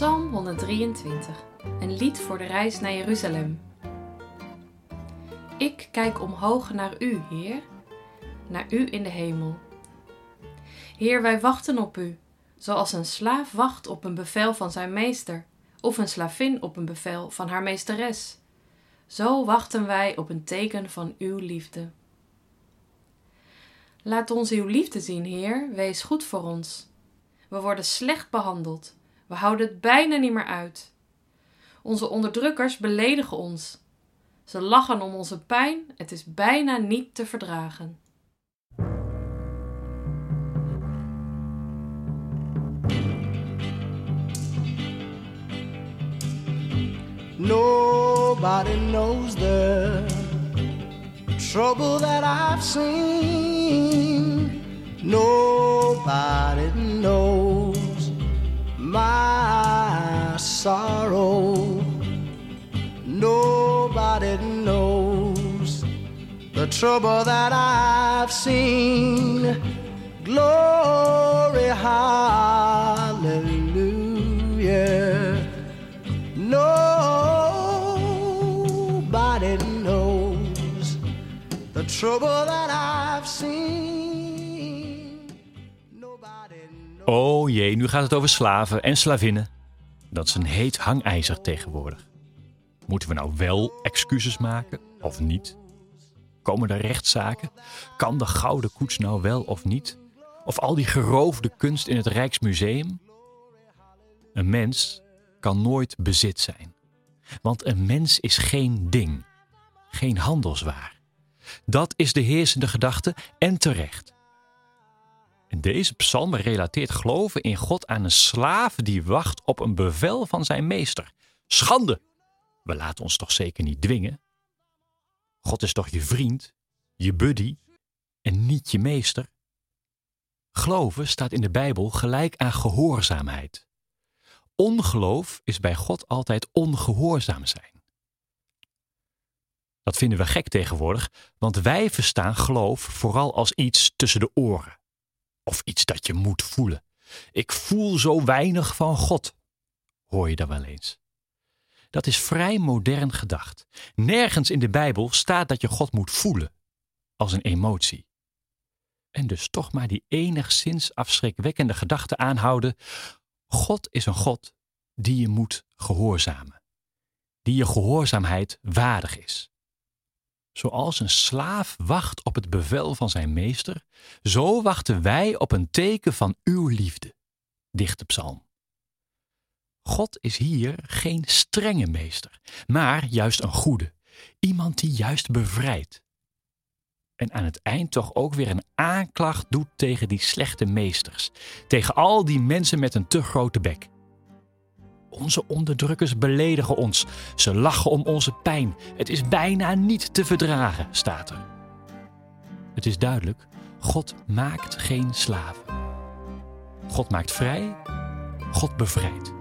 Psalm 123, een lied voor de reis naar Jeruzalem. Ik kijk omhoog naar U, Heer, naar U in de hemel. Heer, wij wachten op U, zoals een slaaf wacht op een bevel van zijn meester, of een slavin op een bevel van haar meesteres. Zo wachten wij op een teken van Uw liefde. Laat ons Uw liefde zien, Heer, wees goed voor ons. We worden slecht behandeld we houden het bijna niet meer uit. Onze onderdrukkers beledigen ons. Ze lachen om onze pijn, het is bijna niet te verdragen. Nobody knows the trouble that I've seen. Nobody knows trouble that I've seen. Glory, hallelujah. Nobody knows the trouble that I've seen. Oh jee, nu gaat het over slaven en slavinnen. Dat is een heet hangijzer tegenwoordig. Moeten we nou wel excuses maken of niet? Komen er rechtszaken? Kan de gouden koets nou wel of niet? Of al die geroofde kunst in het Rijksmuseum? Een mens kan nooit bezit zijn. Want een mens is geen ding, geen handelswaar. Dat is de heersende gedachte en terecht. Deze psalm relateert geloven in God aan een slaaf die wacht op een bevel van zijn meester. Schande! We laten ons toch zeker niet dwingen? God is toch je vriend, je buddy en niet je meester? Geloven staat in de Bijbel gelijk aan gehoorzaamheid. Ongeloof is bij God altijd ongehoorzaam zijn. Dat vinden we gek tegenwoordig, want wij verstaan geloof vooral als iets tussen de oren. Of iets dat je moet voelen. Ik voel zo weinig van God. Hoor je dat wel eens? Dat is vrij modern gedacht. Nergens in de Bijbel staat dat je God moet voelen als een emotie. En dus toch maar die enigszins afschrikwekkende gedachte aanhouden: God is een God die je moet gehoorzamen, die je gehoorzaamheid waardig is. Zoals een slaaf wacht op het bevel van zijn meester, zo wachten wij op een teken van uw liefde. Dichte psalm. God is hier geen strenge meester, maar juist een goede, iemand die juist bevrijdt. En aan het eind toch ook weer een aanklacht doet tegen die slechte meesters, tegen al die mensen met een te grote bek. Onze onderdrukkers beledigen ons. Ze lachen om onze pijn. Het is bijna niet te verdragen, staat er. Het is duidelijk, God maakt geen slaven. God maakt vrij, God bevrijdt.